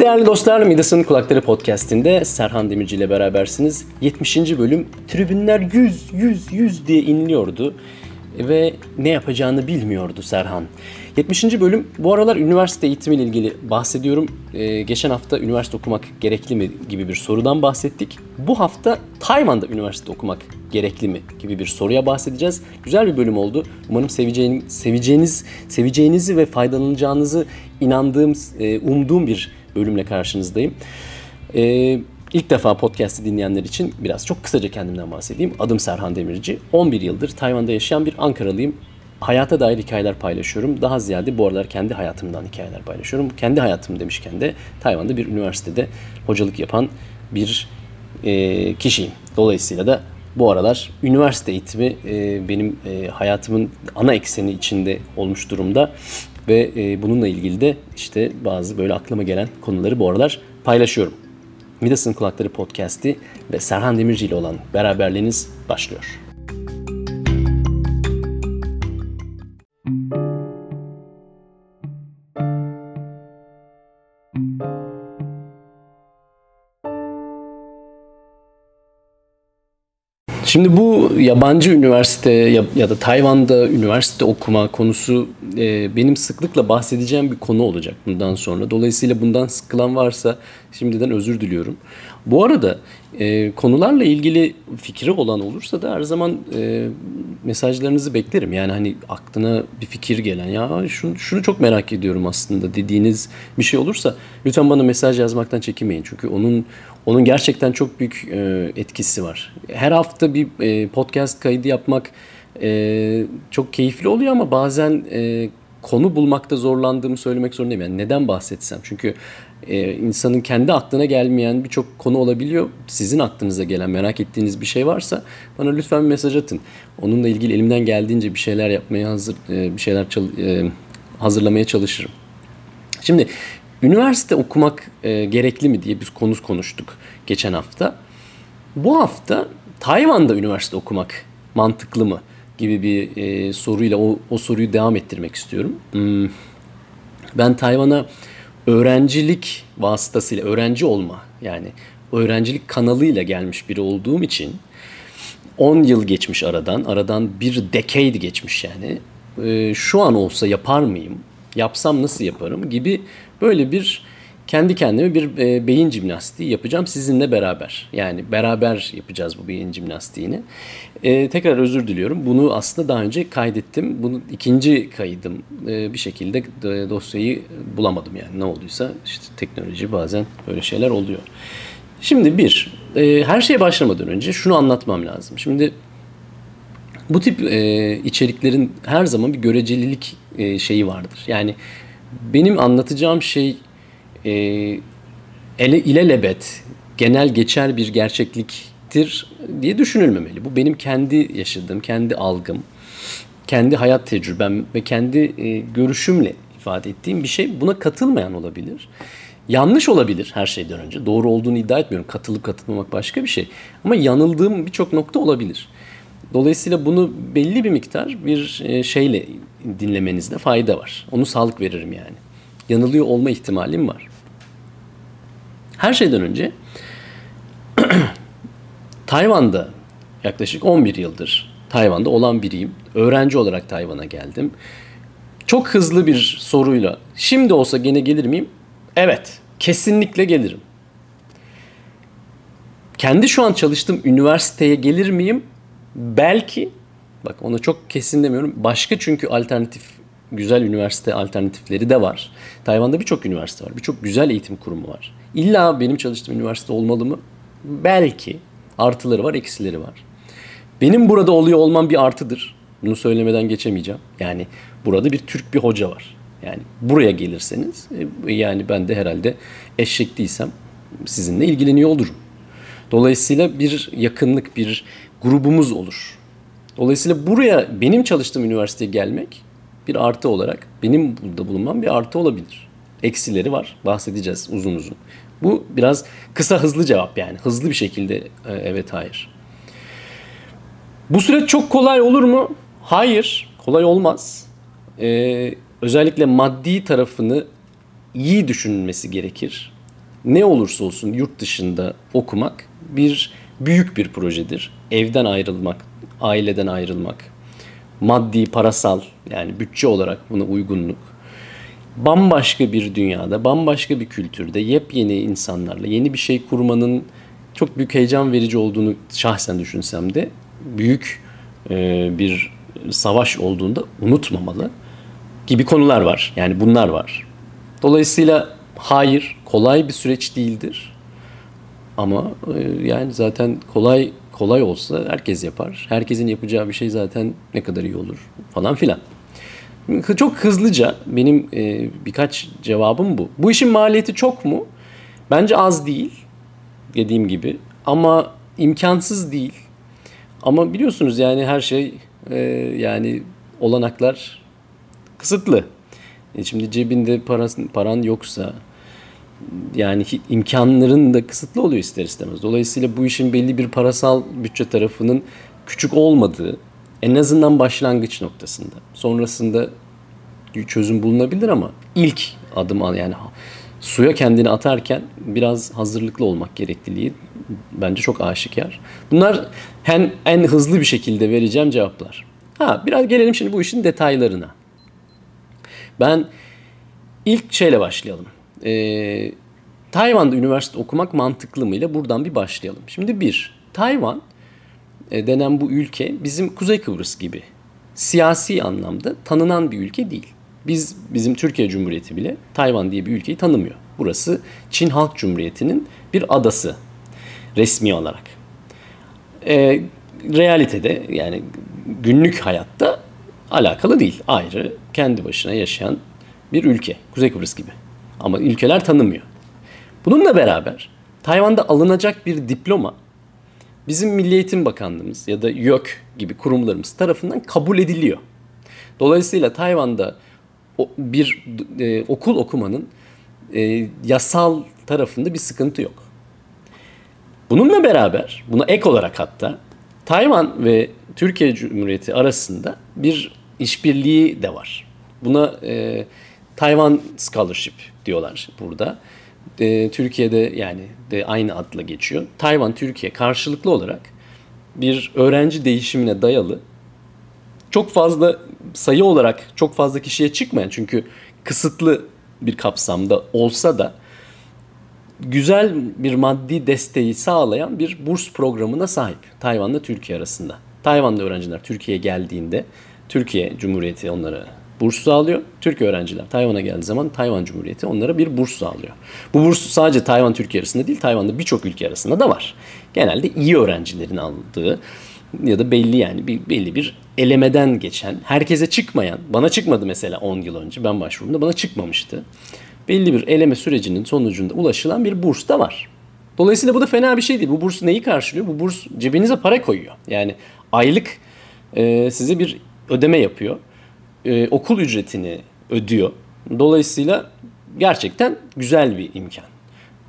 Değerli dostlar, Midas'ın Kulakları Podcast'inde Serhan Demirci ile berabersiniz. 70. bölüm tribünler 100, 100, 100 diye inliyordu ve ne yapacağını bilmiyordu Serhan. 70. bölüm bu aralar üniversite eğitimiyle ilgili bahsediyorum. Ee, geçen hafta üniversite okumak gerekli mi gibi bir sorudan bahsettik. Bu hafta Tayvan'da üniversite okumak gerekli mi gibi bir soruya bahsedeceğiz. Güzel bir bölüm oldu. Umarım seveceğiniz, seveceğiniz, seveceğinizi ve faydalanacağınızı inandığım, e, umduğum bir bölümle karşınızdayım. Ee, ilk defa podcast'i dinleyenler için biraz çok kısaca kendimden bahsedeyim. Adım Serhan Demirci. 11 yıldır Tayvan'da yaşayan bir Ankaralıyım. Hayata dair hikayeler paylaşıyorum. Daha ziyade bu aralar kendi hayatımdan hikayeler paylaşıyorum. Kendi hayatım demişken de Tayvan'da bir üniversitede hocalık yapan bir e, kişiyim. Dolayısıyla da bu aralar üniversite eğitimi e, benim e, hayatımın ana ekseni içinde olmuş durumda. Ve e, bununla ilgili de işte bazı böyle aklıma gelen konuları bu aralar paylaşıyorum. Midas'ın Kulakları Podcast'i ve Serhan Demirci ile olan beraberliğiniz başlıyor. Şimdi bu yabancı üniversite ya, ya da Tayvan'da üniversite okuma konusu e, benim sıklıkla bahsedeceğim bir konu olacak bundan sonra. Dolayısıyla bundan sıkılan varsa şimdiden özür diliyorum. Bu arada e, konularla ilgili fikri olan olursa da her zaman e, mesajlarınızı beklerim. Yani hani aklına bir fikir gelen ya şunu, şunu çok merak ediyorum aslında dediğiniz bir şey olursa lütfen bana mesaj yazmaktan çekinmeyin. Çünkü onun onun gerçekten çok büyük e, etkisi var. Her hafta bir e, podcast kaydı yapmak e, çok keyifli oluyor ama bazen e, konu bulmakta zorlandığımı söylemek zorundayım. Yani neden bahsetsem? Çünkü e, insanın kendi aklına gelmeyen birçok konu olabiliyor. Sizin aklınıza gelen merak ettiğiniz bir şey varsa bana lütfen bir mesaj atın. Onunla ilgili elimden geldiğince bir şeyler yapmaya hazır, e, bir şeyler çal, e, hazırlamaya çalışırım. Şimdi üniversite okumak e, gerekli mi diye biz konu konuştuk geçen hafta. Bu hafta Tayvan'da üniversite okumak mantıklı mı gibi bir e, soruyla o, o soruyu devam ettirmek istiyorum. Hmm. Ben Tayvan'a öğrencilik vasıtasıyla öğrenci olma yani öğrencilik kanalıyla gelmiş biri olduğum için 10 yıl geçmiş aradan. Aradan bir decade geçmiş yani. Ee, şu an olsa yapar mıyım? Yapsam nasıl yaparım gibi böyle bir kendi kendime bir e, beyin jimnastiği yapacağım sizinle beraber. Yani beraber yapacağız bu beyin jimnastiğini. E, tekrar özür diliyorum. Bunu aslında daha önce kaydettim. Bunu ikinci kaydım. E, bir şekilde dosyayı bulamadım yani. Ne olduysa işte teknoloji bazen böyle şeyler oluyor. Şimdi bir, e, her şeye başlamadan önce şunu anlatmam lazım. Şimdi bu tip e, içeriklerin her zaman bir görecelilik e, şeyi vardır. Yani benim anlatacağım şey e, ele, ilelebet, genel geçer bir gerçekliktir diye düşünülmemeli. Bu benim kendi yaşadığım, kendi algım, kendi hayat tecrübem ve kendi e, görüşümle ifade ettiğim bir şey. Buna katılmayan olabilir. Yanlış olabilir her şeyden önce. Doğru olduğunu iddia etmiyorum. Katılıp katılmamak başka bir şey. Ama yanıldığım birçok nokta olabilir. Dolayısıyla bunu belli bir miktar bir e, şeyle dinlemenizde fayda var. Onu sağlık veririm yani. Yanılıyor olma ihtimalim var. Her şeyden önce Tayvan'da yaklaşık 11 yıldır Tayvan'da olan biriyim. Öğrenci olarak Tayvan'a geldim. Çok hızlı bir soruyla şimdi olsa gene gelir miyim? Evet, kesinlikle gelirim. Kendi şu an çalıştığım üniversiteye gelir miyim? Belki. Bak onu çok kesin demiyorum. Başka çünkü alternatif güzel üniversite alternatifleri de var. Tayvan'da birçok üniversite var. Birçok güzel eğitim kurumu var. İlla benim çalıştığım üniversite olmalı mı? Belki. Artıları var, eksileri var. Benim burada oluyor olmam bir artıdır. Bunu söylemeden geçemeyeceğim. Yani burada bir Türk bir hoca var. Yani buraya gelirseniz e, yani ben de herhalde eşek değilsem sizinle ilgileniyor olurum. Dolayısıyla bir yakınlık, bir grubumuz olur. Dolayısıyla buraya benim çalıştığım üniversiteye gelmek bir artı olarak benim burada bulunmam bir artı olabilir. Eksileri var. Bahsedeceğiz uzun uzun. Bu biraz kısa hızlı cevap yani. Hızlı bir şekilde e, evet hayır. Bu süreç çok kolay olur mu? Hayır. Kolay olmaz. Ee, özellikle maddi tarafını iyi düşünülmesi gerekir. ne olursa olsun yurt dışında okumak bir büyük bir projedir. Evden ayrılmak, aileden ayrılmak, maddi, parasal yani bütçe olarak buna uygunluk. Bambaşka bir dünyada, bambaşka bir kültürde yepyeni insanlarla yeni bir şey kurmanın çok büyük heyecan verici olduğunu şahsen düşünsem de büyük e, bir savaş olduğunda unutmamalı gibi konular var. Yani bunlar var. Dolayısıyla hayır kolay bir süreç değildir. Ama e, yani zaten kolay kolay olsa herkes yapar. Herkesin yapacağı bir şey zaten ne kadar iyi olur falan filan. Çok hızlıca benim e, birkaç cevabım bu. Bu işin maliyeti çok mu? Bence az değil. Dediğim gibi. Ama imkansız değil. Ama biliyorsunuz yani her şey e, yani olanaklar kısıtlı. E şimdi cebinde parasın, paran yoksa yani imkanların da kısıtlı oluyor ister istemez. Dolayısıyla bu işin belli bir parasal bütçe tarafının küçük olmadığı en azından başlangıç noktasında. Sonrasında çözüm bulunabilir ama ilk adım al yani suya kendini atarken biraz hazırlıklı olmak gerekliliği bence çok aşikar. Bunlar en, en hızlı bir şekilde vereceğim cevaplar. Ha biraz gelelim şimdi bu işin detaylarına. Ben ilk şeyle başlayalım. Ee, Tayvan'da üniversite okumak mantıklı mı ile buradan bir başlayalım. Şimdi bir, Tayvan e, denen bu ülke bizim Kuzey Kıbrıs gibi siyasi anlamda tanınan bir ülke değil. Biz bizim Türkiye Cumhuriyeti bile Tayvan diye bir ülkeyi tanımıyor. Burası Çin Halk Cumhuriyeti'nin bir adası resmi olarak. E, realitede yani günlük hayatta alakalı değil. Ayrı kendi başına yaşayan bir ülke. Kuzey Kıbrıs gibi. Ama ülkeler tanımıyor. Bununla beraber Tayvan'da alınacak bir diploma bizim Milli Eğitim Bakanlığımız ya da YÖK gibi kurumlarımız tarafından kabul ediliyor. Dolayısıyla Tayvan'da bir e, okul okumanın e, yasal tarafında bir sıkıntı yok. Bununla beraber, buna ek olarak hatta Tayvan ve Türkiye Cumhuriyeti arasında bir işbirliği de var. Buna e, Tayvan Scholarship diyorlar burada. E, Türkiye'de yani de aynı adla geçiyor. Tayvan Türkiye karşılıklı olarak bir öğrenci değişimine dayalı çok fazla sayı olarak çok fazla kişiye çıkmayan çünkü kısıtlı bir kapsamda olsa da güzel bir maddi desteği sağlayan bir burs programına sahip Tayvan'la Türkiye arasında. Tayvan'da öğrenciler Türkiye'ye geldiğinde Türkiye Cumhuriyeti onlara burs sağlıyor. Türk öğrenciler Tayvan'a geldiği zaman Tayvan Cumhuriyeti onlara bir burs sağlıyor. Bu burs sadece Tayvan Türkiye arasında değil, Tayvan'da birçok ülke arasında da var. Genelde iyi öğrencilerin aldığı ya da belli yani bir, belli bir elemeden geçen, herkese çıkmayan, bana çıkmadı mesela 10 yıl önce ben başvurumda bana çıkmamıştı. Belli bir eleme sürecinin sonucunda ulaşılan bir burs da var. Dolayısıyla bu da fena bir şey değil. Bu burs neyi karşılıyor? Bu burs cebinize para koyuyor. Yani aylık e, size bir ödeme yapıyor. E, okul ücretini ödüyor. Dolayısıyla gerçekten güzel bir imkan.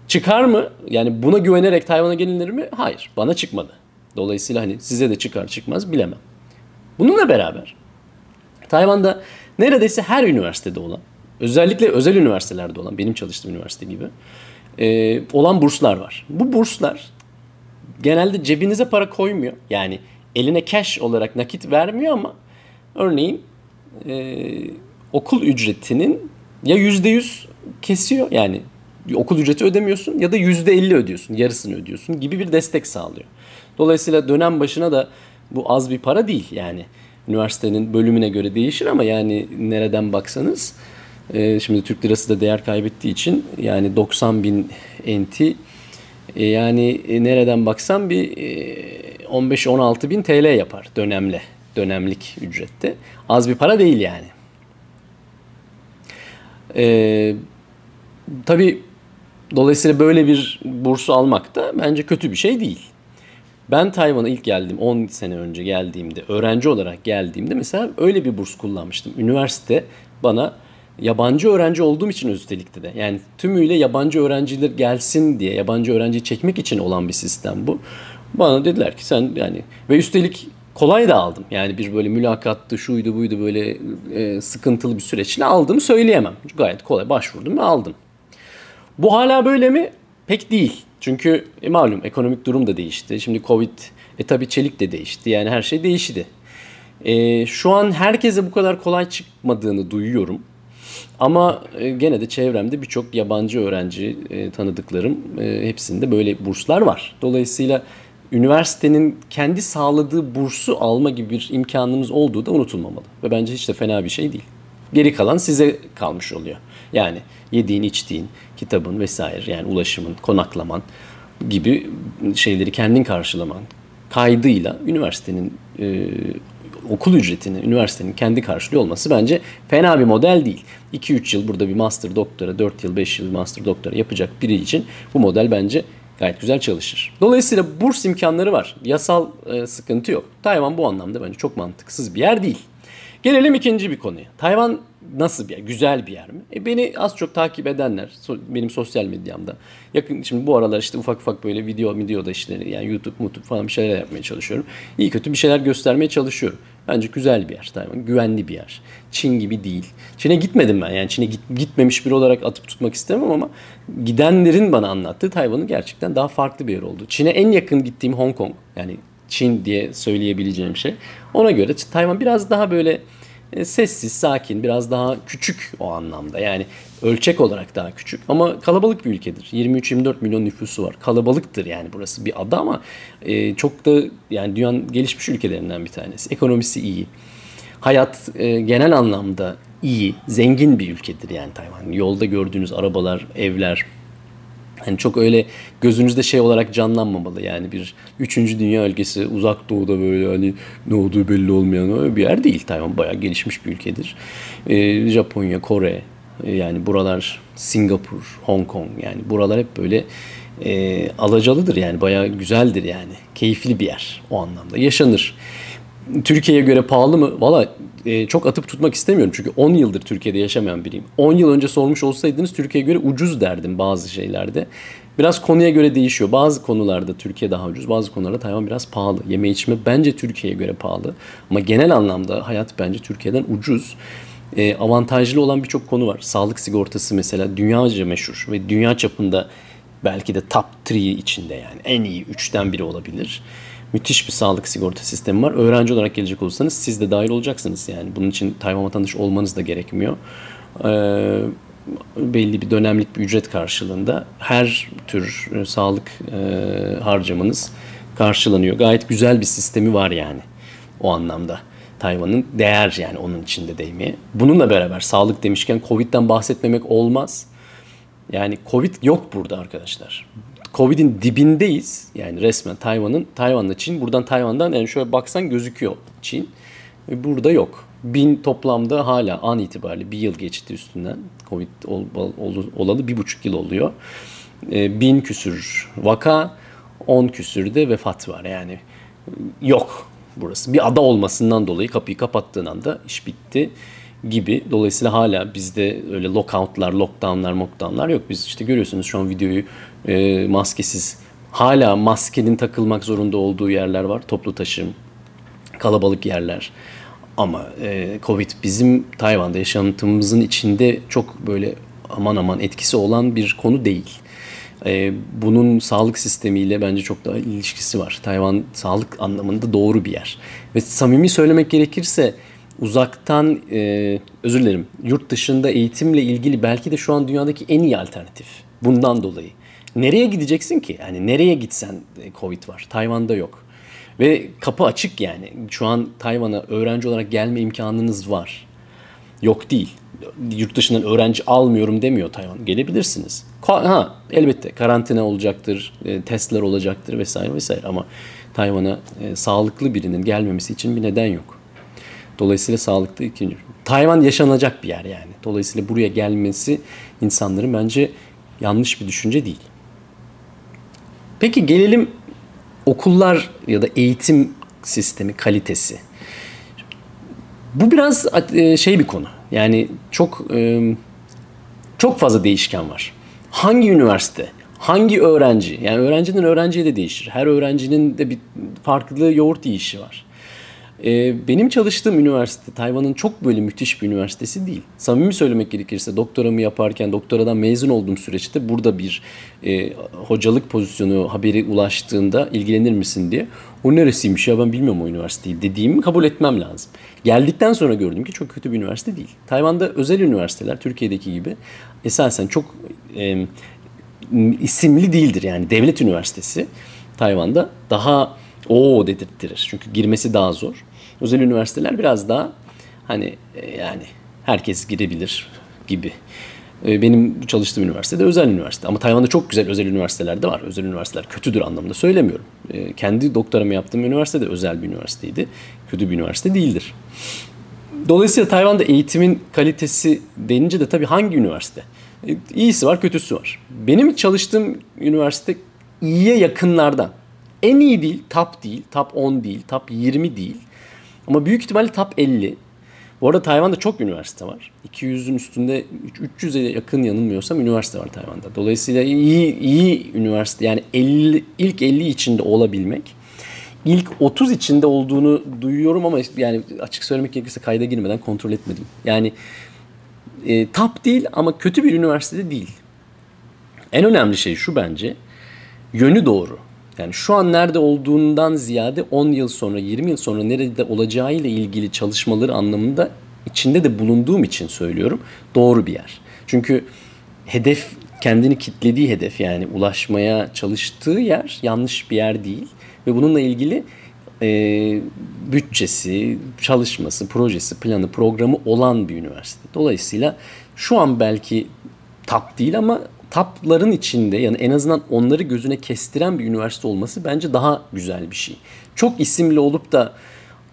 Çıkar mı? Yani buna güvenerek Tayvan'a gelinir mi? Hayır. Bana çıkmadı. Dolayısıyla hani size de çıkar çıkmaz bilemem. Bununla beraber Tayvan'da neredeyse her üniversitede olan, özellikle özel üniversitelerde olan, benim çalıştığım üniversite gibi e, olan burslar var. Bu burslar genelde cebinize para koymuyor. Yani eline cash olarak nakit vermiyor ama örneğin e, okul ücretinin ya yüzde yüz kesiyor yani okul ücreti ödemiyorsun ya da yüzde elli ödüyorsun yarısını ödüyorsun gibi bir destek sağlıyor. Dolayısıyla dönem başına da bu az bir para değil yani üniversitenin bölümüne göre değişir ama yani nereden baksanız e, şimdi Türk lirası da değer kaybettiği için yani 90 bin enti e, yani e, nereden baksan bir e, 15-16 bin TL yapar dönemle dönemlik ücrette az bir para değil yani. E, tabii dolayısıyla böyle bir bursu almak da bence kötü bir şey değil. Ben Tayvan'a ilk geldim 10 sene önce geldiğimde öğrenci olarak geldiğimde mesela öyle bir burs kullanmıştım. Üniversite bana yabancı öğrenci olduğum için üstelik de yani tümüyle yabancı öğrenciler gelsin diye yabancı öğrenciyi çekmek için olan bir sistem bu. Bana dediler ki sen yani ve üstelik kolay da aldım. Yani bir böyle mülakattı, şuydu buydu böyle e, sıkıntılı bir süreçle aldığımı söyleyemem. Gayet kolay başvurdum ve aldım. Bu hala böyle mi? Pek değil. Çünkü e, malum ekonomik durum da değişti. Şimdi Covid, e tabii çelik de değişti. Yani her şey değişti. E, şu an herkese bu kadar kolay çıkmadığını duyuyorum. Ama e, gene de çevremde birçok yabancı öğrenci e, tanıdıklarım e, hepsinde böyle burslar var. Dolayısıyla üniversitenin kendi sağladığı bursu alma gibi bir imkanınız olduğu da unutulmamalı. Ve bence hiç de fena bir şey değil. Geri kalan size kalmış oluyor. Yani yediğin, içtiğin, kitabın vesaire yani ulaşımın, konaklaman gibi şeyleri kendin karşılaman kaydıyla üniversitenin e, okul ücretini üniversitenin kendi karşılıyor olması bence fena bir model değil. 2-3 yıl burada bir master doktora, 4 yıl 5 yıl master doktora yapacak biri için bu model bence gayet güzel çalışır. Dolayısıyla burs imkanları var. Yasal e, sıkıntı yok. Tayvan bu anlamda bence çok mantıksız bir yer değil. Gelelim ikinci bir konuya. Tayvan nasıl bir yer? Güzel bir yer mi? E beni az çok takip edenler benim sosyal medyamda. Yakın şimdi bu aralar işte ufak ufak böyle video video da işleri yani YouTube, YouTube falan bir şeyler yapmaya çalışıyorum. İyi kötü bir şeyler göstermeye çalışıyorum. Bence güzel bir yer Tayvan. Güvenli bir yer. Çin gibi değil. Çin'e gitmedim ben. Yani Çin'e git, gitmemiş biri olarak atıp tutmak istemem ama gidenlerin bana anlattığı Tayvan'ın gerçekten daha farklı bir yer oldu. Çin'e en yakın gittiğim Hong Kong. Yani Çin diye söyleyebileceğim şey. Ona göre Tayvan biraz daha böyle e, sessiz, sakin, biraz daha küçük o anlamda. Yani ölçek olarak daha küçük ama kalabalık bir ülkedir. 23-24 milyon nüfusu var. Kalabalıktır yani burası bir ada ama e, çok da yani dünyanın gelişmiş ülkelerinden bir tanesi. Ekonomisi iyi. Hayat e, genel anlamda iyi, zengin bir ülkedir yani Tayvan. Yolda gördüğünüz arabalar, evler, Hani çok öyle gözünüzde şey olarak canlanmamalı yani bir üçüncü dünya ülkesi uzak doğuda böyle hani ne olduğu belli olmayan öyle bir yer değil. Tayvan bayağı gelişmiş bir ülkedir. Ee, Japonya, Kore yani buralar Singapur, Hong Kong yani buralar hep böyle e, alacalıdır yani bayağı güzeldir yani. Keyifli bir yer o anlamda. Yaşanır. Türkiye'ye göre pahalı mı? Valla e, çok atıp tutmak istemiyorum. Çünkü 10 yıldır Türkiye'de yaşamayan biriyim. 10 yıl önce sormuş olsaydınız Türkiye'ye göre ucuz derdim bazı şeylerde. Biraz konuya göre değişiyor. Bazı konularda Türkiye daha ucuz, bazı konularda Tayvan biraz pahalı. Yeme içme bence Türkiye'ye göre pahalı. Ama genel anlamda hayat bence Türkiye'den ucuz. E, avantajlı olan birçok konu var. Sağlık sigortası mesela dünyaca meşhur ve dünya çapında belki de top 3 içinde yani en iyi 3'ten biri olabilir müthiş bir sağlık sigorta sistemi var. Öğrenci olarak gelecek olursanız siz de dahil olacaksınız. Yani bunun için Tayvan vatandaşı olmanız da gerekmiyor. Ee, belli bir dönemlik bir ücret karşılığında her tür e, sağlık e, harcamanız karşılanıyor. Gayet güzel bir sistemi var yani o anlamda. Tayvan'ın değer yani onun içinde değmeye. Bununla beraber sağlık demişken Covid'den bahsetmemek olmaz. Yani Covid yok burada arkadaşlar. Covid'in dibindeyiz. Yani resmen Tayvan'ın, Tayvan'la Çin. Buradan Tayvan'dan yani şöyle baksan gözüküyor Çin. Burada yok. Bin toplamda hala an itibariyle bir yıl geçti üstünden. Covid ol, ol, olalı bir buçuk yıl oluyor. E, bin küsür vaka, on küsür de vefat var. Yani yok burası. Bir ada olmasından dolayı kapıyı kapattığın anda iş bitti gibi. Dolayısıyla hala bizde öyle lockoutlar, lockdownlar, mockdownlar yok. Biz işte görüyorsunuz şu an videoyu e, maskesiz. Hala maskenin takılmak zorunda olduğu yerler var. Toplu taşım, kalabalık yerler. Ama e, Covid bizim Tayvan'da yaşantımızın içinde çok böyle aman aman etkisi olan bir konu değil. E, bunun sağlık sistemiyle bence çok daha ilişkisi var. Tayvan sağlık anlamında doğru bir yer. Ve samimi söylemek gerekirse uzaktan e, özür dilerim yurt dışında eğitimle ilgili belki de şu an dünyadaki en iyi alternatif. Bundan dolayı. Nereye gideceksin ki? Yani nereye gitsen e, Covid var. Tayvan'da yok. Ve kapı açık yani. Şu an Tayvan'a öğrenci olarak gelme imkanınız var. Yok değil. Yurt dışından öğrenci almıyorum demiyor Tayvan. Gelebilirsiniz. Ha elbette karantina olacaktır, e, testler olacaktır vesaire vesaire ama Tayvan'a e, sağlıklı birinin gelmemesi için bir neden yok. Dolayısıyla sağlıklı ikinci. Tayvan yaşanacak bir yer yani. Dolayısıyla buraya gelmesi insanların bence yanlış bir düşünce değil. Peki gelelim okullar ya da eğitim sistemi kalitesi. Bu biraz e, şey bir konu. Yani çok e, çok fazla değişken var. Hangi üniversite, hangi öğrenci, yani öğrencinin öğrenciye de değişir. Her öğrencinin de bir farklı yoğurt yiyişi var. Ee, benim çalıştığım üniversite Tayvan'ın çok böyle müthiş bir üniversitesi değil. Samimi söylemek gerekirse doktoramı yaparken doktoradan mezun olduğum süreçte burada bir e, hocalık pozisyonu haberi ulaştığında ilgilenir misin diye o neresiymiş ya ben bilmiyorum o üniversiteyi dediğimi kabul etmem lazım. Geldikten sonra gördüm ki çok kötü bir üniversite değil. Tayvan'da özel üniversiteler Türkiye'deki gibi esasen çok e, isimli değildir yani devlet üniversitesi Tayvan'da daha o dedirttirir. Çünkü girmesi daha zor. Özel üniversiteler biraz daha hani e, yani herkes girebilir gibi. E, benim çalıştığım üniversite de özel üniversite. Ama Tayvan'da çok güzel özel üniversiteler de var. Özel üniversiteler kötüdür anlamında söylemiyorum. E, kendi doktoramı yaptığım üniversite de özel bir üniversiteydi. Kötü bir üniversite değildir. Dolayısıyla Tayvan'da eğitimin kalitesi denince de tabii hangi üniversite? İyisi var, kötüsü var. Benim çalıştığım üniversite iyiye yakınlardan. En iyi değil, top değil, top 10 değil, top 20 değil. Ama büyük ihtimalle top 50. Bu arada Tayvan'da çok üniversite var. 200'ün üstünde 300'e yakın yanılmıyorsam üniversite var Tayvan'da. Dolayısıyla iyi iyi üniversite yani 50 ilk 50 içinde olabilmek ilk 30 içinde olduğunu duyuyorum ama yani açık söylemek gerekirse kayda girmeden kontrol etmedim. Yani e, top değil ama kötü bir üniversitede değil. En önemli şey şu bence. Yönü doğru. Yani şu an nerede olduğundan ziyade 10 yıl sonra, 20 yıl sonra nerede olacağıyla ilgili çalışmaları anlamında içinde de bulunduğum için söylüyorum. Doğru bir yer. Çünkü hedef kendini kitlediği hedef yani ulaşmaya çalıştığı yer yanlış bir yer değil. Ve bununla ilgili e, bütçesi, çalışması, projesi, planı, programı olan bir üniversite. Dolayısıyla şu an belki tap değil ama tapların içinde yani en azından onları gözüne kestiren bir üniversite olması bence daha güzel bir şey. Çok isimli olup da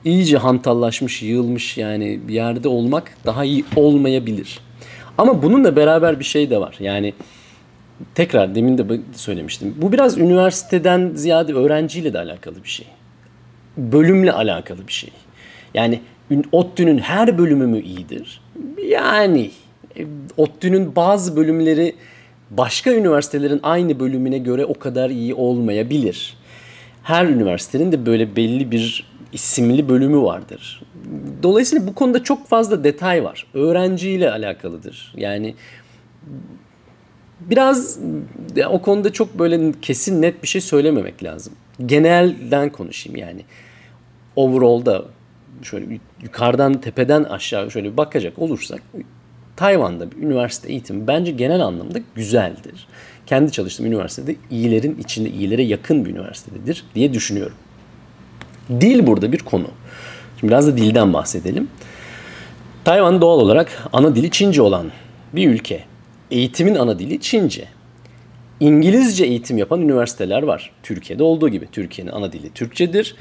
iyice hantallaşmış, yığılmış yani bir yerde olmak daha iyi olmayabilir. Ama bununla beraber bir şey de var. Yani tekrar demin de söylemiştim. Bu biraz üniversiteden ziyade öğrenciyle de alakalı bir şey. Bölümle alakalı bir şey. Yani ODTÜ'nün her bölümü mü iyidir? Yani e, ODTÜ'nün bazı bölümleri başka üniversitelerin aynı bölümüne göre o kadar iyi olmayabilir. Her üniversitenin de böyle belli bir isimli bölümü vardır. Dolayısıyla bu konuda çok fazla detay var. Öğrenciyle alakalıdır. Yani biraz o konuda çok böyle kesin net bir şey söylememek lazım. Genelden konuşayım yani. Overall'da şöyle yukarıdan tepeden aşağı şöyle bakacak olursak Tayvan'da bir üniversite eğitimi bence genel anlamda güzeldir. Kendi çalıştığım üniversitede iyilerin içinde iyilere yakın bir üniversitedir diye düşünüyorum. Dil burada bir konu. Şimdi biraz da dilden bahsedelim. Tayvan doğal olarak ana dili Çince olan bir ülke. Eğitimin ana dili Çince. İngilizce eğitim yapan üniversiteler var. Türkiye'de olduğu gibi. Türkiye'nin ana dili Türkçedir.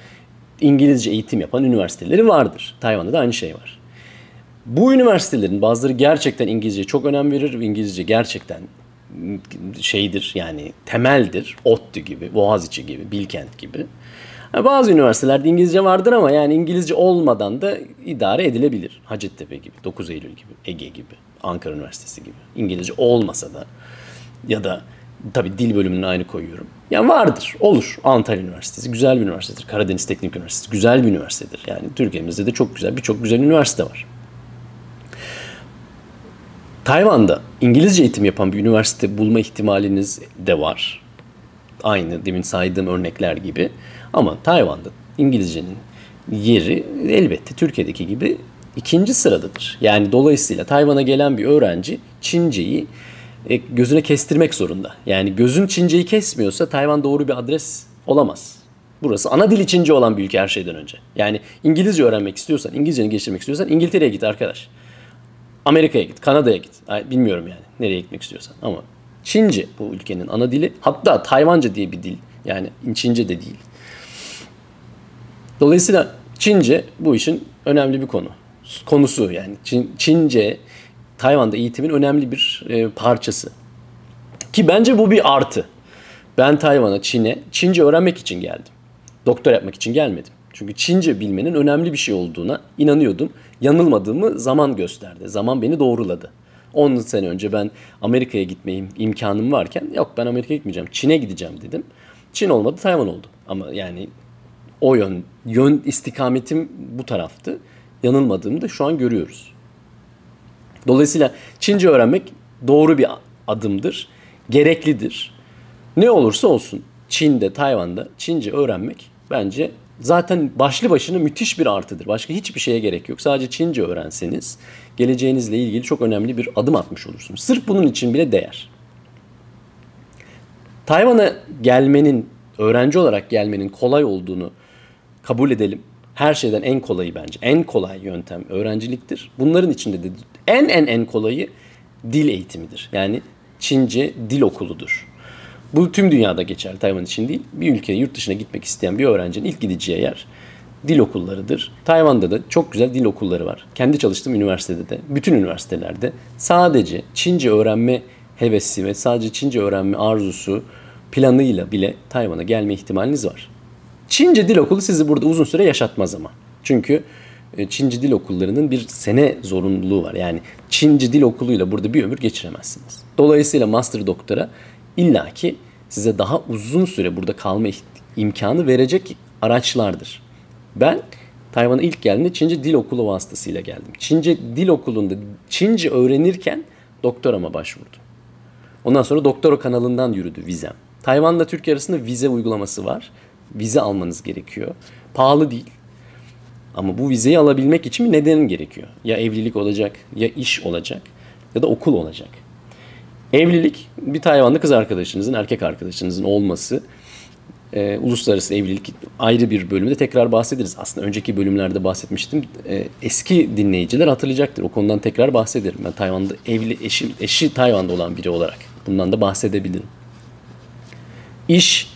İngilizce eğitim yapan üniversiteleri vardır. Tayvan'da da aynı şey var. Bu üniversitelerin bazıları gerçekten İngilizce çok önem verir. İngilizce gerçekten şeydir yani temeldir. ODTÜ gibi, Boğaziçi gibi, Bilkent gibi. Bazı üniversitelerde İngilizce vardır ama yani İngilizce olmadan da idare edilebilir. Hacettepe gibi, 9 Eylül gibi, Ege gibi, Ankara Üniversitesi gibi. İngilizce olmasa da ya da tabii dil bölümünü aynı koyuyorum. Yani vardır, olur. Antalya Üniversitesi güzel bir üniversitedir. Karadeniz Teknik Üniversitesi güzel bir üniversitedir. Yani Türkiye'mizde de çok güzel, birçok güzel üniversite var. Tayvan'da İngilizce eğitim yapan bir üniversite bulma ihtimaliniz de var. Aynı demin saydığım örnekler gibi. Ama Tayvan'da İngilizcenin yeri elbette Türkiye'deki gibi ikinci sıradadır. Yani dolayısıyla Tayvan'a gelen bir öğrenci Çince'yi e, gözüne kestirmek zorunda. Yani gözün Çince'yi kesmiyorsa Tayvan doğru bir adres olamaz. Burası ana dili Çince olan bir ülke her şeyden önce. Yani İngilizce öğrenmek istiyorsan, İngilizceni geliştirmek istiyorsan İngiltere'ye git arkadaş. Amerika'ya git, Kanada'ya git. Bilmiyorum yani nereye gitmek istiyorsan ama Çince bu ülkenin ana dili. Hatta Tayvanca diye bir dil. Yani Çince de değil. Dolayısıyla Çince bu işin önemli bir konu. Konusu yani Çin, Çince Tayvan'da eğitimin önemli bir e, parçası. Ki bence bu bir artı. Ben Tayvan'a, Çin'e Çince öğrenmek için geldim. Doktor yapmak için gelmedim. Çünkü Çince bilmenin önemli bir şey olduğuna inanıyordum. Yanılmadığımı zaman gösterdi. Zaman beni doğruladı. 10 sene önce ben Amerika'ya gitmeyim imkanım varken yok ben Amerika'ya gitmeyeceğim. Çin'e gideceğim dedim. Çin olmadı Tayvan oldu. Ama yani o yön. Yön istikametim bu taraftı. Yanılmadığımı da şu an görüyoruz. Dolayısıyla Çince öğrenmek doğru bir adımdır. Gereklidir. Ne olursa olsun Çin'de, Tayvan'da Çince öğrenmek bence zaten başlı başına müthiş bir artıdır. Başka hiçbir şeye gerek yok. Sadece Çince öğrenseniz geleceğinizle ilgili çok önemli bir adım atmış olursunuz. Sırf bunun için bile değer. Tayvan'a gelmenin, öğrenci olarak gelmenin kolay olduğunu kabul edelim. Her şeyden en kolayı bence. En kolay yöntem öğrenciliktir. Bunların içinde de en en en kolayı dil eğitimidir. Yani Çince dil okuludur. Bu tüm dünyada geçerli Tayvan için değil. Bir ülkeye yurt dışına gitmek isteyen bir öğrencinin ilk gideceği yer dil okullarıdır. Tayvan'da da çok güzel dil okulları var. Kendi çalıştığım üniversitede de, bütün üniversitelerde sadece Çince öğrenme hevesi ve sadece Çince öğrenme arzusu planıyla bile Tayvan'a gelme ihtimaliniz var. Çince dil okulu sizi burada uzun süre yaşatmaz ama. Çünkü e, Çince dil okullarının bir sene zorunluluğu var. Yani Çince dil okuluyla burada bir ömür geçiremezsiniz. Dolayısıyla master doktora illaki size daha uzun süre burada kalma imkanı verecek araçlardır. Ben Tayvan'a ilk geldiğimde Çince dil okulu vasıtasıyla geldim. Çince dil okulunda Çince öğrenirken doktorama başvurdum. Ondan sonra doktora kanalından yürüdü vizem. Tayvan'la Türkiye arasında vize uygulaması var. Vize almanız gerekiyor. Pahalı değil. Ama bu vizeyi alabilmek için bir nedenin gerekiyor. Ya evlilik olacak, ya iş olacak, ya da okul olacak. Evlilik bir Tayvanlı kız arkadaşınızın, erkek arkadaşınızın olması. E, uluslararası evlilik ayrı bir bölümde tekrar bahsederiz. Aslında önceki bölümlerde bahsetmiştim. E, eski dinleyiciler hatırlayacaktır. O konudan tekrar bahsederim. Ben Tayvan'da evli eşi, eşi Tayvan'da olan biri olarak bundan da bahsedebilirim. İş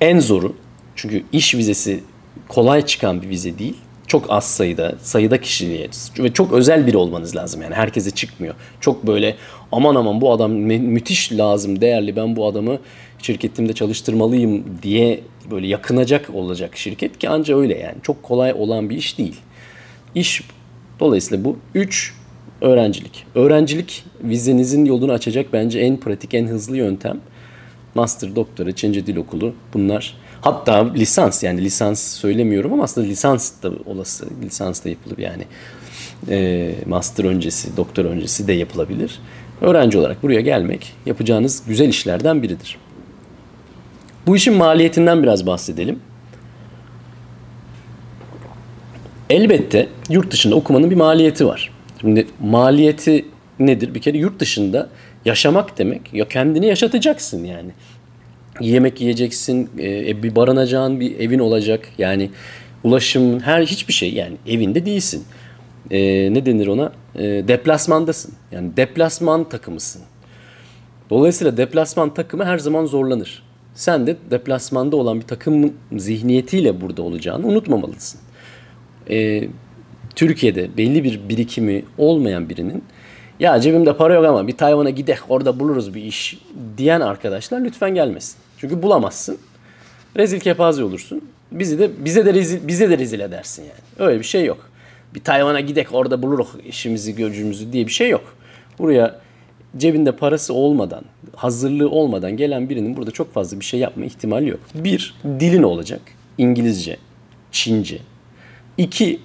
en zoru. Çünkü iş vizesi kolay çıkan bir vize değil. Çok az sayıda, sayıda kişiliğe ve çok özel biri olmanız lazım. Yani herkese çıkmıyor. Çok böyle aman aman bu adam mü- müthiş lazım, değerli ben bu adamı şirketimde çalıştırmalıyım diye böyle yakınacak olacak şirket ki anca öyle yani. Çok kolay olan bir iş değil. İş dolayısıyla bu üç öğrencilik. Öğrencilik vizenizin yolunu açacak bence en pratik, en hızlı yöntem. Master, doktora, Çince Dil Okulu bunlar. Hatta lisans yani lisans söylemiyorum ama aslında lisans da olası. Lisans da yapılır yani. E, master öncesi, doktor öncesi de yapılabilir. Öğrenci olarak buraya gelmek yapacağınız güzel işlerden biridir. Bu işin maliyetinden biraz bahsedelim. Elbette yurt dışında okumanın bir maliyeti var. Şimdi maliyeti nedir? Bir kere yurt dışında yaşamak demek ya kendini yaşatacaksın yani. Yemek yiyeceksin, e, bir barınacağın bir evin olacak. Yani ulaşım her hiçbir şey yani evinde değilsin. E, ne denir ona? E, deplasmandasın. Yani deplasman takımısın. Dolayısıyla deplasman takımı her zaman zorlanır. Sen de deplasmanda olan bir takım zihniyetiyle burada olacağını unutmamalısın. Ee, Türkiye'de belli bir birikimi olmayan birinin ya cebimde para yok ama bir Tayvan'a gidek orada buluruz bir iş diyen arkadaşlar lütfen gelmesin. Çünkü bulamazsın. Rezil kepaze olursun. Bizi de bize de rezil bize de rezil edersin yani. Öyle bir şey yok. Bir Tayvan'a gidek orada buluruz işimizi gücümüzü diye bir şey yok. Buraya cebinde parası olmadan, hazırlığı olmadan gelen birinin burada çok fazla bir şey yapma ihtimali yok. Bir, dilin olacak. İngilizce, Çince. İki,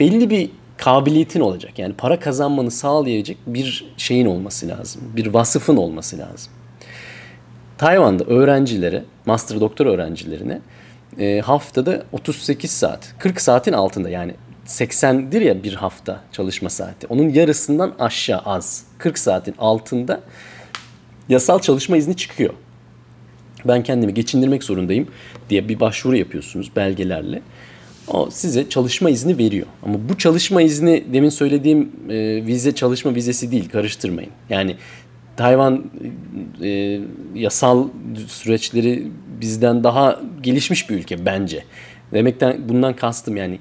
belli bir kabiliyetin olacak. Yani para kazanmanı sağlayacak bir şeyin olması lazım. Bir vasıfın olması lazım. Tayvan'da öğrencilere, master doktor öğrencilerine e, haftada 38 saat, 40 saatin altında yani 80'dir ya bir hafta çalışma saati. Onun yarısından aşağı az. 40 saatin altında yasal çalışma izni çıkıyor. Ben kendimi geçindirmek zorundayım diye bir başvuru yapıyorsunuz belgelerle. O size çalışma izni veriyor. Ama bu çalışma izni demin söylediğim e, vize çalışma vizesi değil karıştırmayın. Yani Tayvan e, yasal süreçleri bizden daha gelişmiş bir ülke bence. Demekten bundan kastım yani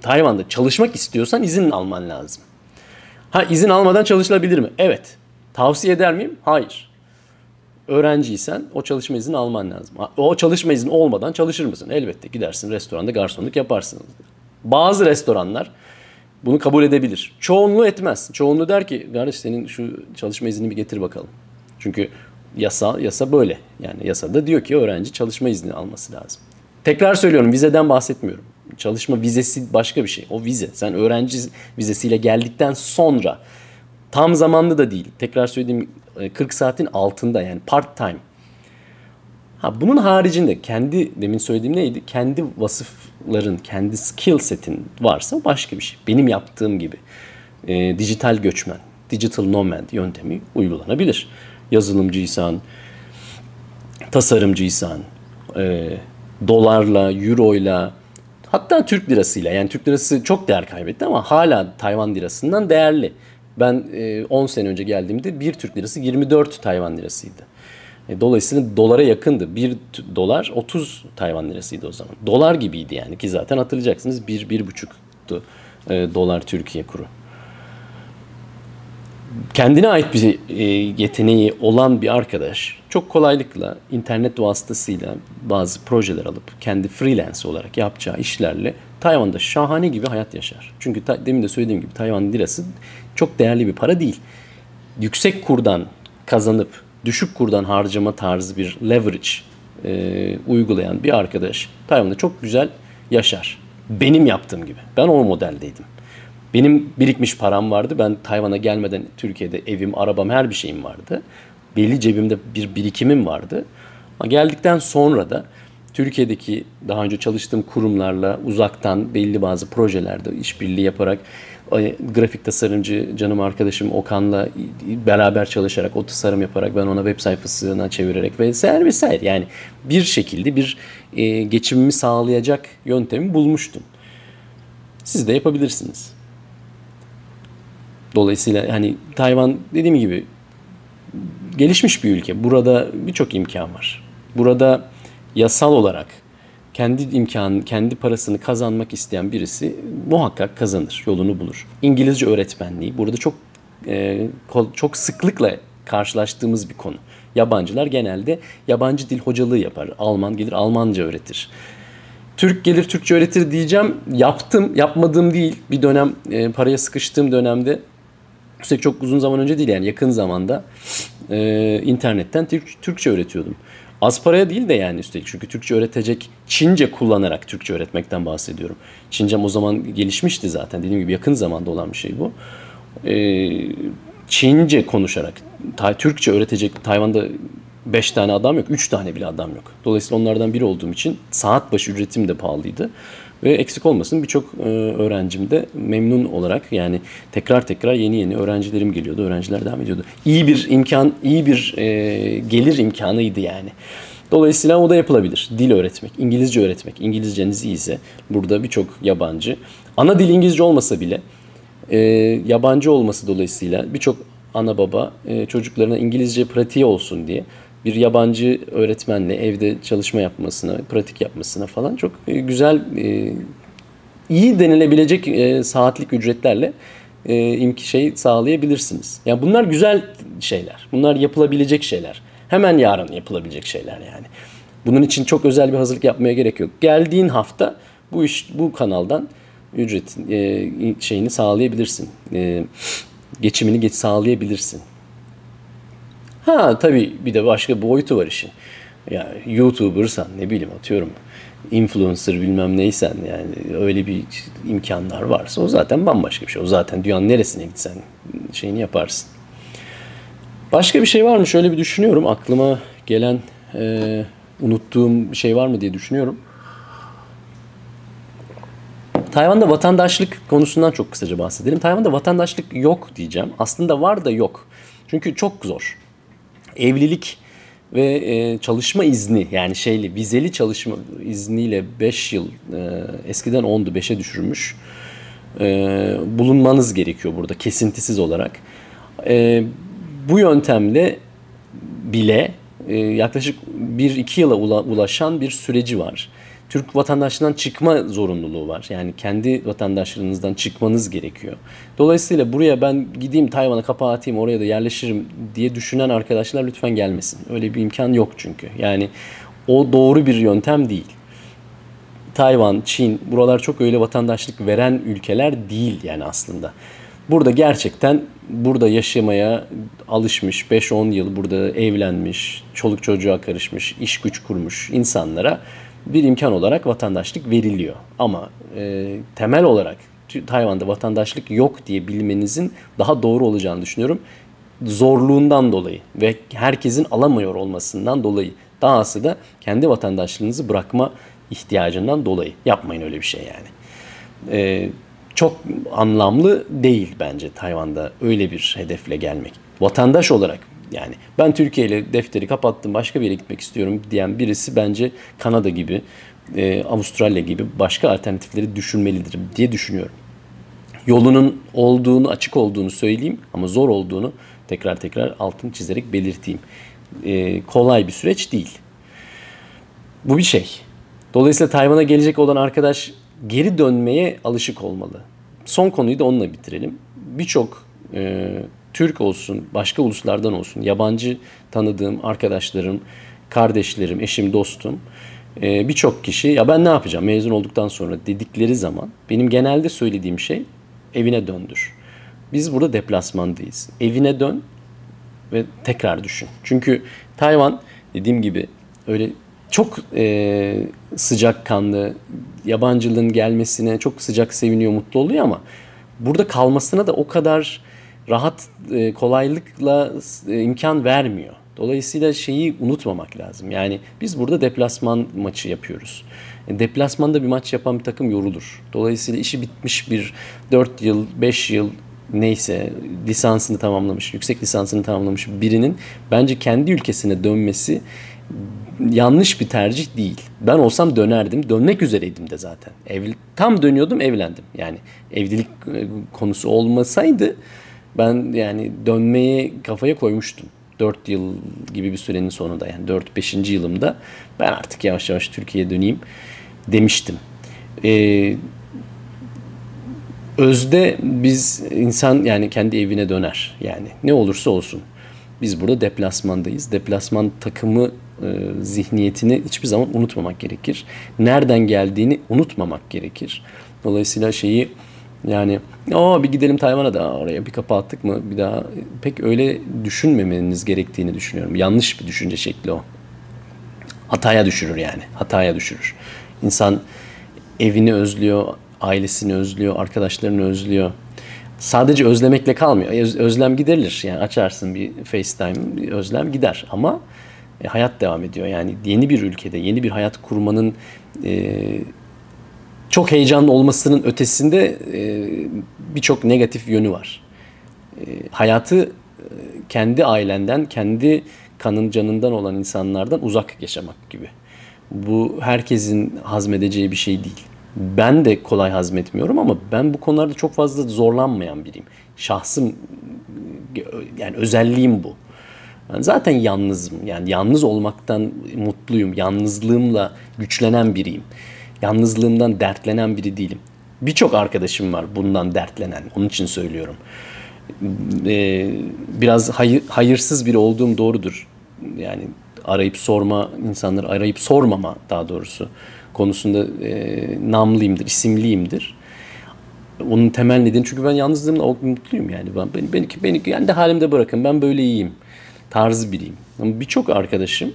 Tayvan'da çalışmak istiyorsan izin alman lazım. Ha izin almadan çalışılabilir mi? Evet. Tavsiye eder miyim? Hayır. Öğrenciysen o çalışma izni alman lazım. O çalışma izni olmadan çalışır mısın? Elbette gidersin restoranda garsonluk yaparsın. Bazı restoranlar bunu kabul edebilir. Çoğunluğu etmez. Çoğunluğu der ki kardeş senin şu çalışma iznini bir getir bakalım. Çünkü yasa yasa böyle. Yani yasada diyor ki öğrenci çalışma izni alması lazım. Tekrar söylüyorum vizeden bahsetmiyorum. Çalışma vizesi başka bir şey. O vize. Sen öğrenci vizesiyle geldikten sonra tam zamanlı da değil. Tekrar söylediğim 40 saatin altında yani part time. Ha, bunun haricinde kendi demin söylediğim neydi? Kendi vasıfların, kendi skill setin varsa başka bir şey. Benim yaptığım gibi e, dijital göçmen, digital nomad yöntemi uygulanabilir. Yazılımcıysan, tasarımcıysan, e, dolarla, euroyla, hatta Türk lirasıyla yani Türk lirası çok değer kaybetti ama hala Tayvan lirasından değerli. Ben e, 10 sene önce geldiğimde bir Türk lirası 24 Tayvan lirasıydı. E, dolayısıyla dolara yakındı. 1 dolar 30 Tayvan lirasıydı o zaman. Dolar gibiydi yani ki zaten hatırlayacaksınız 1 bir, 1,5'tu e, dolar Türkiye kuru. Kendine ait bir e, yeteneği olan bir arkadaş çok kolaylıkla internet vasıtasıyla bazı projeler alıp kendi freelance olarak yapacağı işlerle Tayvan'da şahane gibi hayat yaşar. Çünkü ta, demin de söylediğim gibi Tayvan lirası çok değerli bir para değil. Yüksek kurdan kazanıp düşük kurdan harcama tarzı bir leverage e, uygulayan bir arkadaş Tayvan'da çok güzel yaşar. Benim yaptığım gibi. Ben o modeldeydim. Benim birikmiş param vardı. Ben Tayvan'a gelmeden Türkiye'de evim, arabam, her bir şeyim vardı. Belli cebimde bir birikimim vardı. Ama geldikten sonra da Türkiye'deki daha önce çalıştığım kurumlarla uzaktan belli bazı projelerde işbirliği yaparak grafik tasarımcı canım arkadaşım Okan'la beraber çalışarak o tasarım yaparak ben ona web sayfasına çevirerek vesaire vesaire yani bir şekilde bir e, geçimimi sağlayacak yöntemi bulmuştum. Siz de yapabilirsiniz. Dolayısıyla hani Tayvan dediğim gibi gelişmiş bir ülke. Burada birçok imkan var. Burada yasal olarak kendi imkanı, kendi parasını kazanmak isteyen birisi muhakkak kazanır, yolunu bulur. İngilizce öğretmenliği burada çok e, çok sıklıkla karşılaştığımız bir konu. Yabancılar genelde yabancı dil hocalığı yapar. Alman gelir Almanca öğretir. Türk gelir Türkçe öğretir diyeceğim. Yaptım, yapmadığım değil. Bir dönem e, paraya sıkıştığım dönemde Üstelik çok uzun zaman önce değil yani yakın zamanda e, internetten Türk, Türkçe öğretiyordum. Az paraya değil de yani üstelik çünkü Türkçe öğretecek Çince kullanarak Türkçe öğretmekten bahsediyorum. Çincem o zaman gelişmişti zaten dediğim gibi yakın zamanda olan bir şey bu. Ee, Çince konuşarak ta, Türkçe öğretecek Tayvan'da 5 tane adam yok, 3 tane bile adam yok. Dolayısıyla onlardan biri olduğum için saat başı ücretim de pahalıydı. Ve eksik olmasın birçok e, öğrencim de memnun olarak yani tekrar tekrar yeni yeni öğrencilerim geliyordu. Öğrenciler devam ediyordu. İyi bir imkan, iyi bir e, gelir imkanıydı yani. Dolayısıyla o da yapılabilir. Dil öğretmek, İngilizce öğretmek. İngilizceniz iyiyse burada birçok yabancı. Ana dil İngilizce olmasa bile e, yabancı olması dolayısıyla birçok ana baba e, çocuklarına İngilizce pratiği olsun diye bir yabancı öğretmenle evde çalışma yapmasına, pratik yapmasına falan çok e, güzel, e, iyi denilebilecek e, saatlik ücretlerle imki şey sağlayabilirsiniz. Yani bunlar güzel şeyler. Bunlar yapılabilecek şeyler. Hemen yarın yapılabilecek şeyler yani. Bunun için çok özel bir hazırlık yapmaya gerek yok. Geldiğin hafta bu iş bu kanaldan ücret şeyini sağlayabilirsin. geçimini geç sağlayabilirsin. Ha tabii bir de başka boyutu var işin. Yani YouTuber'san ne bileyim atıyorum influencer bilmem neysen yani öyle bir imkanlar varsa o zaten bambaşka bir şey. O zaten dünyanın neresine gitsen şeyini yaparsın. Başka bir şey var mı? Şöyle bir düşünüyorum. Aklıma gelen e, unuttuğum bir şey var mı diye düşünüyorum. Tayvan'da vatandaşlık konusundan çok kısaca bahsedelim. Tayvan'da vatandaşlık yok diyeceğim. Aslında var da yok. Çünkü çok zor evlilik ve e, çalışma izni yani şeyli vizeli çalışma izniyle 5 yıl e, eskiden 10'du 5'e düşürmüş e, bulunmanız gerekiyor burada kesintisiz olarak. E, bu yöntemle bile e, yaklaşık 1-2 yıla ulaşan bir süreci var. Türk vatandaşlığından çıkma zorunluluğu var. Yani kendi vatandaşlığınızdan çıkmanız gerekiyor. Dolayısıyla buraya ben gideyim Tayvan'a kapağı atayım oraya da yerleşirim diye düşünen arkadaşlar lütfen gelmesin. Öyle bir imkan yok çünkü. Yani o doğru bir yöntem değil. Tayvan, Çin buralar çok öyle vatandaşlık veren ülkeler değil yani aslında. Burada gerçekten burada yaşamaya alışmış, 5-10 yıl burada evlenmiş, çoluk çocuğa karışmış, iş güç kurmuş insanlara bir imkan olarak vatandaşlık veriliyor. Ama e, temel olarak Tayvan'da vatandaşlık yok diye bilmenizin daha doğru olacağını düşünüyorum. Zorluğundan dolayı ve herkesin alamıyor olmasından dolayı. Dahası da kendi vatandaşlığınızı bırakma ihtiyacından dolayı. Yapmayın öyle bir şey yani. Ee, çok anlamlı değil bence Tayvan'da öyle bir hedefle gelmek. Vatandaş olarak yani ben Türkiye ile defteri kapattım başka bir yere gitmek istiyorum diyen birisi bence Kanada gibi, e, Avustralya gibi başka alternatifleri düşünmelidir diye düşünüyorum. Yolunun olduğunu, açık olduğunu söyleyeyim ama zor olduğunu tekrar tekrar altın çizerek belirteyim. E, kolay bir süreç değil. Bu bir şey. Dolayısıyla Tayvan'a gelecek olan arkadaş geri dönmeye alışık olmalı. Son konuyu da onunla bitirelim. Birçok e, Türk olsun, başka uluslardan olsun, yabancı tanıdığım arkadaşlarım, kardeşlerim, eşim, dostum e, birçok kişi ya ben ne yapacağım mezun olduktan sonra dedikleri zaman benim genelde söylediğim şey evine döndür. Biz burada deplasmandayız. Evine dön ve tekrar düşün. Çünkü Tayvan dediğim gibi öyle çok e, sıcak kanlı, yabancılığın gelmesine çok sıcak seviniyor, mutlu oluyor ama burada kalmasına da o kadar rahat, e, kolaylıkla e, imkan vermiyor. Dolayısıyla şeyi unutmamak lazım. Yani biz burada deplasman maçı yapıyoruz. E, deplasmanda bir maç yapan bir takım yorulur. Dolayısıyla işi bitmiş bir 4 yıl, 5 yıl neyse lisansını tamamlamış, yüksek lisansını tamamlamış birinin bence kendi ülkesine dönmesi yanlış bir tercih değil. Ben olsam dönerdim. Dönmek üzereydim de zaten. Ev, tam dönüyordum evlendim. Yani evlilik konusu olmasaydı ben yani dönmeye kafaya koymuştum. 4 yıl gibi bir sürenin sonunda yani 4-5. yılımda ben artık yavaş yavaş Türkiye'ye döneyim demiştim. Ee, özde biz insan yani kendi evine döner yani ne olursa olsun. Biz burada deplasmandayız. Deplasman takımı e, zihniyetini hiçbir zaman unutmamak gerekir. Nereden geldiğini unutmamak gerekir. Dolayısıyla şeyi yani o bir gidelim Tayvan'a da oraya bir kapı attık mı bir daha pek öyle düşünmemeniz gerektiğini düşünüyorum. Yanlış bir düşünce şekli o. Hataya düşürür yani. Hataya düşürür. İnsan evini özlüyor, ailesini özlüyor, arkadaşlarını özlüyor. Sadece özlemekle kalmıyor. Özlem giderilir. Yani açarsın bir FaceTime, bir özlem gider. Ama e, hayat devam ediyor. Yani yeni bir ülkede, yeni bir hayat kurmanın e, çok heyecanlı olmasının ötesinde e, birçok negatif yönü var. E, hayatı e, kendi ailenden, kendi kanın canından olan insanlardan uzak yaşamak gibi. Bu herkesin hazmedeceği bir şey değil. Ben de kolay hazmetmiyorum ama ben bu konularda çok fazla zorlanmayan biriyim. Şahsım yani özelliğim bu. Ben zaten yalnızım. Yani yalnız olmaktan mutluyum. Yalnızlığımla güçlenen biriyim. Yalnızlığımdan dertlenen biri değilim. Birçok arkadaşım var bundan dertlenen. Onun için söylüyorum. Ee, biraz hayır, hayırsız biri olduğum doğrudur. Yani arayıp sorma, insanları arayıp sormama daha doğrusu konusunda e, namlıyımdır, isimliyimdir. Onun temel nedeni çünkü ben yalnızlığımla mutluyum yani. Ben, beni, beni, beni kendi halimde bırakın ben böyle iyiyim tarzı biriyim. Ama birçok arkadaşım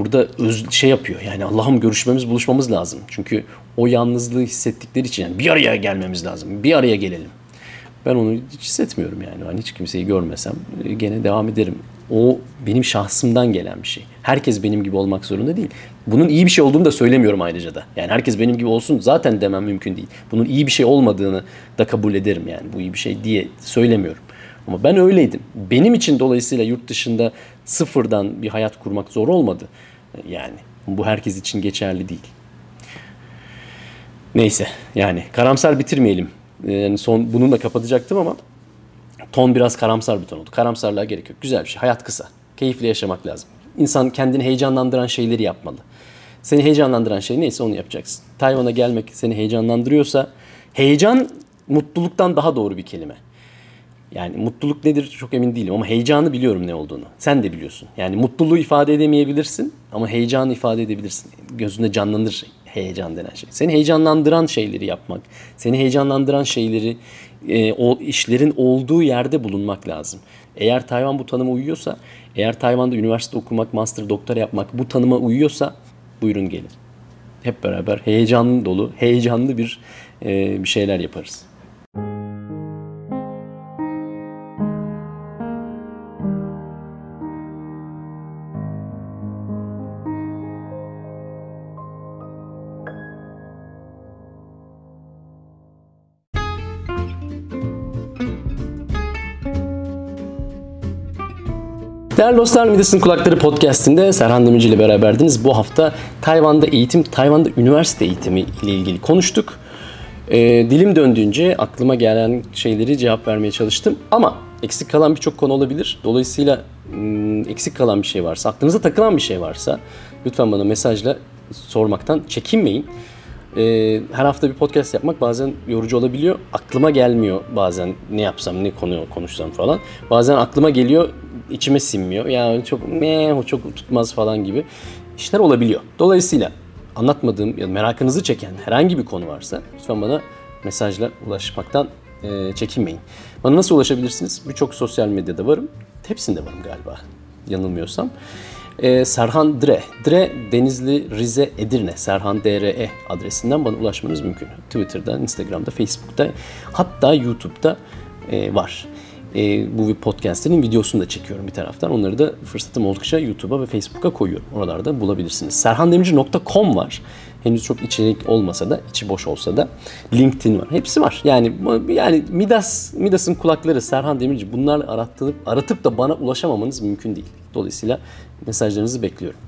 burada öz, şey yapıyor. Yani Allah'ım görüşmemiz, buluşmamız lazım. Çünkü o yalnızlığı hissettikleri için yani bir araya gelmemiz lazım. Bir araya gelelim. Ben onu hiç hissetmiyorum yani. Ben hiç kimseyi görmesem e, gene devam ederim. O benim şahsımdan gelen bir şey. Herkes benim gibi olmak zorunda değil. Bunun iyi bir şey olduğunu da söylemiyorum ayrıca da. Yani herkes benim gibi olsun zaten demem mümkün değil. Bunun iyi bir şey olmadığını da kabul ederim yani. Bu iyi bir şey diye söylemiyorum. Ama ben öyleydim. Benim için dolayısıyla yurt dışında sıfırdan bir hayat kurmak zor olmadı. Yani bu herkes için geçerli değil. Neyse yani karamsar bitirmeyelim. Yani son bununla kapatacaktım ama ton biraz karamsar bir ton oldu. Karamsarlığa gerek yok. Güzel bir şey. Hayat kısa. Keyifli yaşamak lazım. İnsan kendini heyecanlandıran şeyleri yapmalı. Seni heyecanlandıran şey neyse onu yapacaksın. Tayvan'a gelmek seni heyecanlandırıyorsa heyecan mutluluktan daha doğru bir kelime. Yani mutluluk nedir çok emin değilim ama heyecanı biliyorum ne olduğunu. Sen de biliyorsun. Yani mutluluğu ifade edemeyebilirsin ama heyecanı ifade edebilirsin. Gözünde canlanır heyecan denen şey. Seni heyecanlandıran şeyleri yapmak, seni heyecanlandıran şeyleri e, o işlerin olduğu yerde bulunmak lazım. Eğer Tayvan bu tanıma uyuyorsa, eğer Tayvan'da üniversite okumak, master, doktora yapmak bu tanıma uyuyorsa buyurun gelin. hep beraber heyecanlı dolu, heyecanlı bir e, bir şeyler yaparız. Değerli dostlar Midas'ın Kulakları podcastinde Serhan Demirci ile beraberdiniz. Bu hafta Tayvan'da eğitim, Tayvan'da üniversite eğitimi ile ilgili konuştuk. Ee, dilim döndüğünce aklıma gelen şeyleri cevap vermeye çalıştım. Ama eksik kalan birçok konu olabilir. Dolayısıyla ım, eksik kalan bir şey varsa, aklınıza takılan bir şey varsa lütfen bana mesajla sormaktan çekinmeyin. Ee, her hafta bir podcast yapmak bazen yorucu olabiliyor. Aklıma gelmiyor bazen ne yapsam, ne konu konuşsam falan. Bazen aklıma geliyor, içime sinmiyor. Ya çok meh, o çok tutmaz falan gibi işler olabiliyor. Dolayısıyla anlatmadığım ya merakınızı çeken herhangi bir konu varsa lütfen bana mesajla ulaşmaktan e, çekinmeyin. Bana nasıl ulaşabilirsiniz? Birçok sosyal medyada varım. Hepsinde varım galiba yanılmıyorsam. Ee, Serhan Dre. Dre Denizli, Rize, Edirne. Serhan DRE adresinden bana ulaşmanız mümkün. Twitter'dan, Instagram'da, Facebook'ta hatta YouTube'da e, var. E, bu bir podcast'inin videosunu da çekiyorum bir taraftan. Onları da fırsatım oldukça YouTube'a ve Facebook'a koyuyorum. Oralarda bulabilirsiniz. serhandemirci.com var. Henüz çok içerik olmasa da, içi boş olsa da LinkedIn var. Hepsi var. Yani yani Midas Midas'ın kulakları Serhan Demirci bunlarla aratıp aratıp da bana ulaşamamanız mümkün değil. Dolayısıyla mesajlarınızı bekliyorum.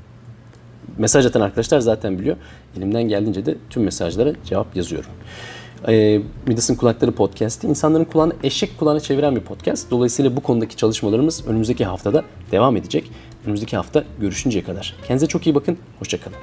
Mesaj atan arkadaşlar zaten biliyor. Elimden geldiğince de tüm mesajlara cevap yazıyorum. Ee, Midas'ın Kulakları Podcast'i insanların kulağını eşek kulağına çeviren bir podcast. Dolayısıyla bu konudaki çalışmalarımız önümüzdeki haftada devam edecek. Önümüzdeki hafta görüşünceye kadar. Kendinize çok iyi bakın. Hoşçakalın.